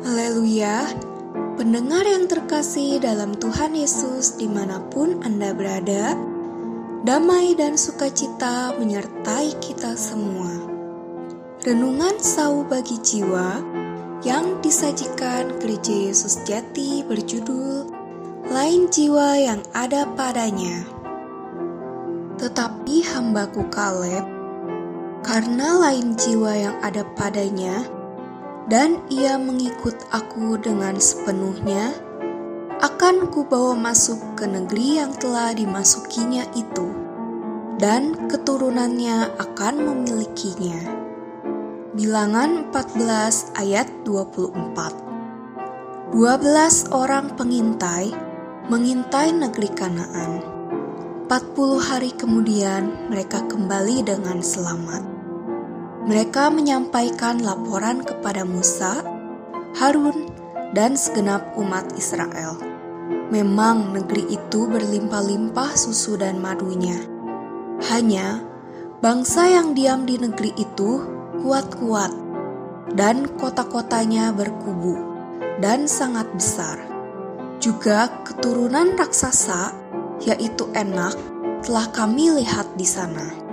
Haleluya, pendengar yang terkasih dalam Tuhan Yesus di mana pun Anda berada, damai dan sukacita menyertai kita semua. Renungan sau bagi jiwa yang disajikan Gereja Yesus Jati berjudul Lain Jiwa yang Ada Padanya. Tetapi hambaku Kaleb, karena lain jiwa yang ada padanya, dan ia mengikut aku dengan sepenuhnya, akan kubawa masuk ke negeri yang telah dimasukinya itu, dan keturunannya akan memilikinya. Bilangan 14 ayat 24 12 orang pengintai mengintai negeri Kanaan. 40 hari kemudian mereka kembali dengan selamat. Mereka menyampaikan laporan kepada Musa, Harun, dan segenap umat Israel. Memang negeri itu berlimpah-limpah susu dan madunya. Hanya bangsa yang diam di negeri itu kuat-kuat, dan kota-kotanya berkubu dan sangat besar. Juga keturunan raksasa, yaitu Enak, telah kami lihat di sana.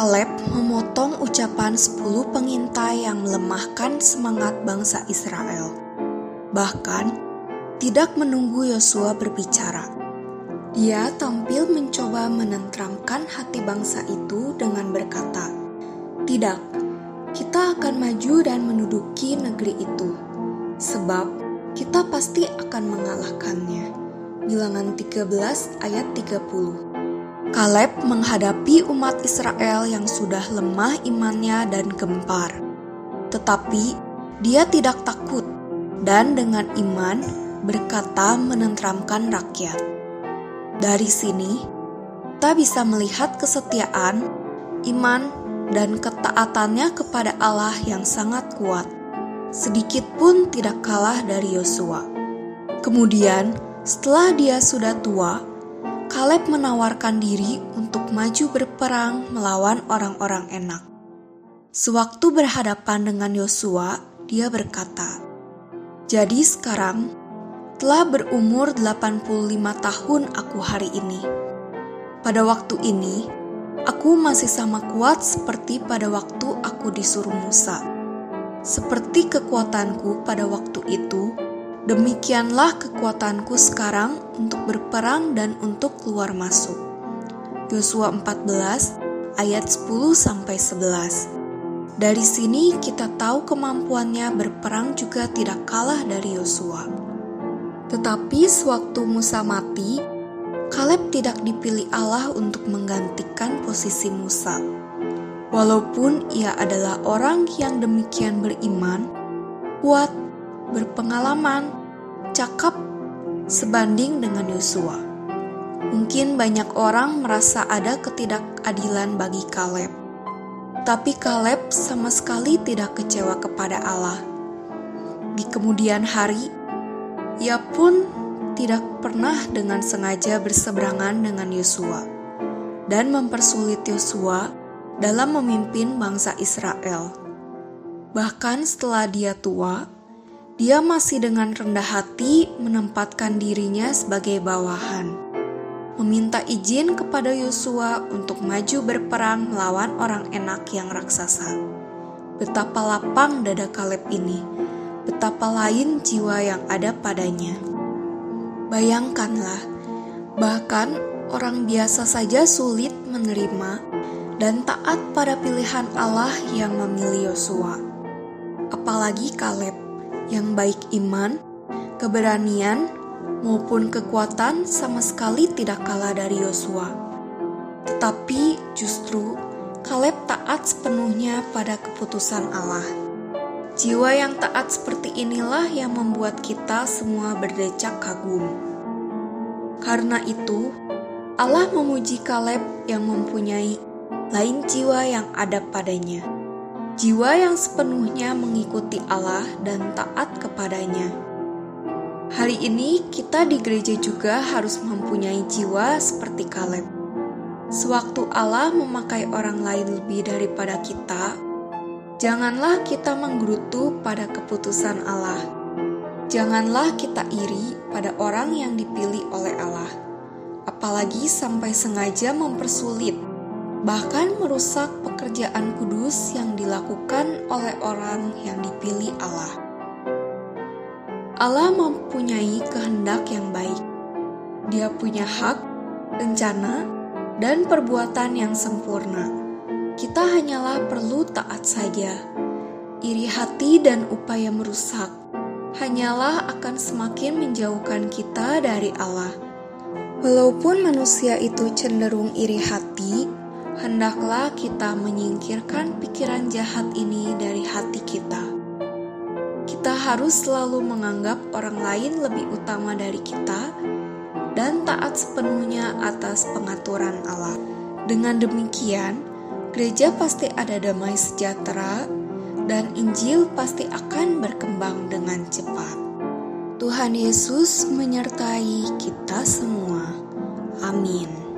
Kaleb memotong ucapan sepuluh pengintai yang melemahkan semangat bangsa Israel. Bahkan, tidak menunggu Yosua berbicara. Dia tampil mencoba menentramkan hati bangsa itu dengan berkata, Tidak, kita akan maju dan menduduki negeri itu, sebab kita pasti akan mengalahkannya. Bilangan 13 ayat 30 Kaleb menghadapi umat Israel yang sudah lemah imannya dan gempar. Tetapi dia tidak takut dan dengan iman berkata menentramkan rakyat. Dari sini, kita bisa melihat kesetiaan, iman, dan ketaatannya kepada Allah yang sangat kuat, sedikit pun tidak kalah dari Yosua. Kemudian, setelah dia sudah tua, Kaleb menawarkan diri untuk maju berperang melawan orang-orang enak. Sewaktu berhadapan dengan Yosua, dia berkata, "Jadi sekarang telah berumur 85 tahun aku hari ini. Pada waktu ini, aku masih sama kuat seperti pada waktu aku disuruh Musa. Seperti kekuatanku pada waktu itu, Demikianlah kekuatanku sekarang untuk berperang dan untuk keluar masuk. Yosua 14 ayat 10 sampai 11. Dari sini kita tahu kemampuannya berperang juga tidak kalah dari Yosua. Tetapi sewaktu Musa mati, Kaleb tidak dipilih Allah untuk menggantikan posisi Musa. Walaupun ia adalah orang yang demikian beriman, kuat berpengalaman, cakap sebanding dengan Yosua. Mungkin banyak orang merasa ada ketidakadilan bagi Kaleb. Tapi Kaleb sama sekali tidak kecewa kepada Allah. Di kemudian hari, ia pun tidak pernah dengan sengaja berseberangan dengan Yosua dan mempersulit Yosua dalam memimpin bangsa Israel. Bahkan setelah dia tua, dia masih dengan rendah hati menempatkan dirinya sebagai bawahan, meminta izin kepada Yosua untuk maju berperang melawan orang enak yang raksasa. Betapa lapang dada Kaleb ini, betapa lain jiwa yang ada padanya. Bayangkanlah, bahkan orang biasa saja sulit menerima dan taat pada pilihan Allah yang memilih Yosua. Apalagi Kaleb yang baik iman, keberanian, maupun kekuatan sama sekali tidak kalah dari Yosua. Tetapi justru Kaleb taat sepenuhnya pada keputusan Allah. Jiwa yang taat seperti inilah yang membuat kita semua berdecak kagum. Karena itu, Allah memuji Kaleb yang mempunyai lain jiwa yang ada padanya jiwa yang sepenuhnya mengikuti Allah dan taat kepadanya. Hari ini kita di gereja juga harus mempunyai jiwa seperti Kaleb. Sewaktu Allah memakai orang lain lebih daripada kita, janganlah kita menggerutu pada keputusan Allah. Janganlah kita iri pada orang yang dipilih oleh Allah, apalagi sampai sengaja mempersulit, bahkan merusak pekerjaan kudus yang dilakukan oleh orang yang dipilih Allah. Allah mempunyai kehendak yang baik. Dia punya hak, rencana, dan perbuatan yang sempurna. Kita hanyalah perlu taat saja. Iri hati dan upaya merusak hanyalah akan semakin menjauhkan kita dari Allah. Walaupun manusia itu cenderung iri hati, hendaklah kita menyingkirkan pikiran jahat ini dari hati kita. Kita harus selalu menganggap orang lain lebih utama dari kita dan taat sepenuhnya atas pengaturan Allah. Dengan demikian, gereja pasti ada damai sejahtera dan Injil pasti akan berkembang dengan cepat. Tuhan Yesus menyertai kita semua. Amin.